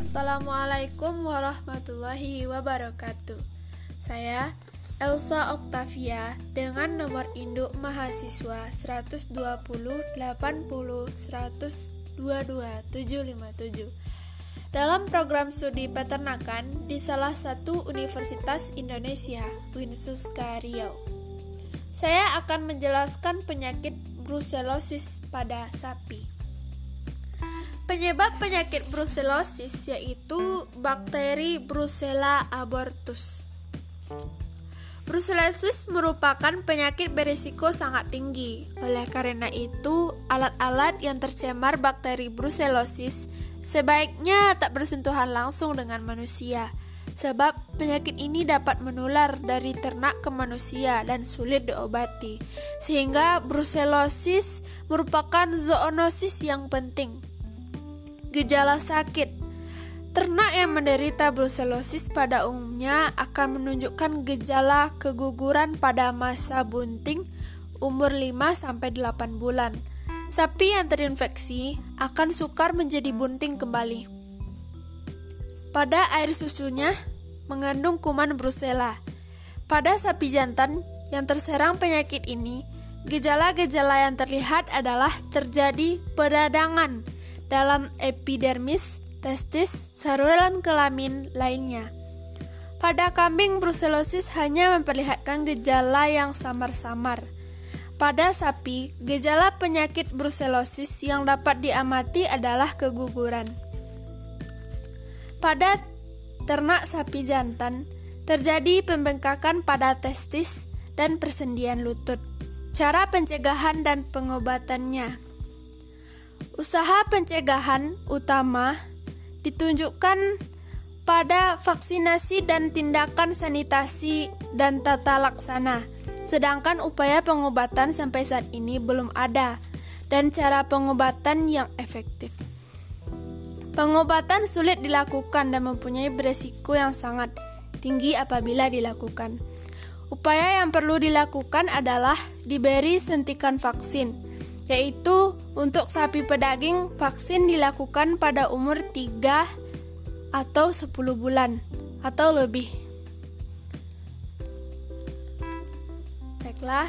Assalamualaikum warahmatullahi wabarakatuh. Saya Elsa Octavia dengan nomor induk mahasiswa 120 80 100 Dalam program studi peternakan di salah satu Universitas Indonesia, Winsuska Riau. Saya akan menjelaskan penyakit brucellosis pada sapi. Penyebab penyakit brucellosis yaitu bakteri Brucella abortus. Brucellosis merupakan penyakit berisiko sangat tinggi. Oleh karena itu, alat-alat yang tercemar bakteri brucellosis sebaiknya tak bersentuhan langsung dengan manusia, sebab penyakit ini dapat menular dari ternak ke manusia dan sulit diobati. Sehingga brucellosis merupakan zoonosis yang penting. Gejala sakit Ternak yang menderita brucellosis pada umumnya akan menunjukkan gejala keguguran pada masa bunting umur 5-8 bulan. Sapi yang terinfeksi akan sukar menjadi bunting kembali. Pada air susunya mengandung kuman Brucella. Pada sapi jantan yang terserang penyakit ini, gejala-gejala yang terlihat adalah terjadi peradangan dalam epidermis testis, saluran kelamin lainnya. Pada kambing, brucellosis hanya memperlihatkan gejala yang samar-samar. Pada sapi, gejala penyakit brucellosis yang dapat diamati adalah keguguran. Pada ternak sapi jantan, terjadi pembengkakan pada testis dan persendian lutut. Cara pencegahan dan pengobatannya. Usaha pencegahan utama ditunjukkan pada vaksinasi dan tindakan sanitasi dan tata laksana. Sedangkan upaya pengobatan sampai saat ini belum ada dan cara pengobatan yang efektif. Pengobatan sulit dilakukan dan mempunyai beresiko yang sangat tinggi apabila dilakukan. Upaya yang perlu dilakukan adalah diberi suntikan vaksin, yaitu untuk sapi pedaging, vaksin dilakukan pada umur 3 atau 10 bulan atau lebih. Baiklah,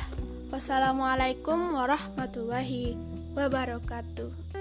wassalamualaikum warahmatullahi wabarakatuh.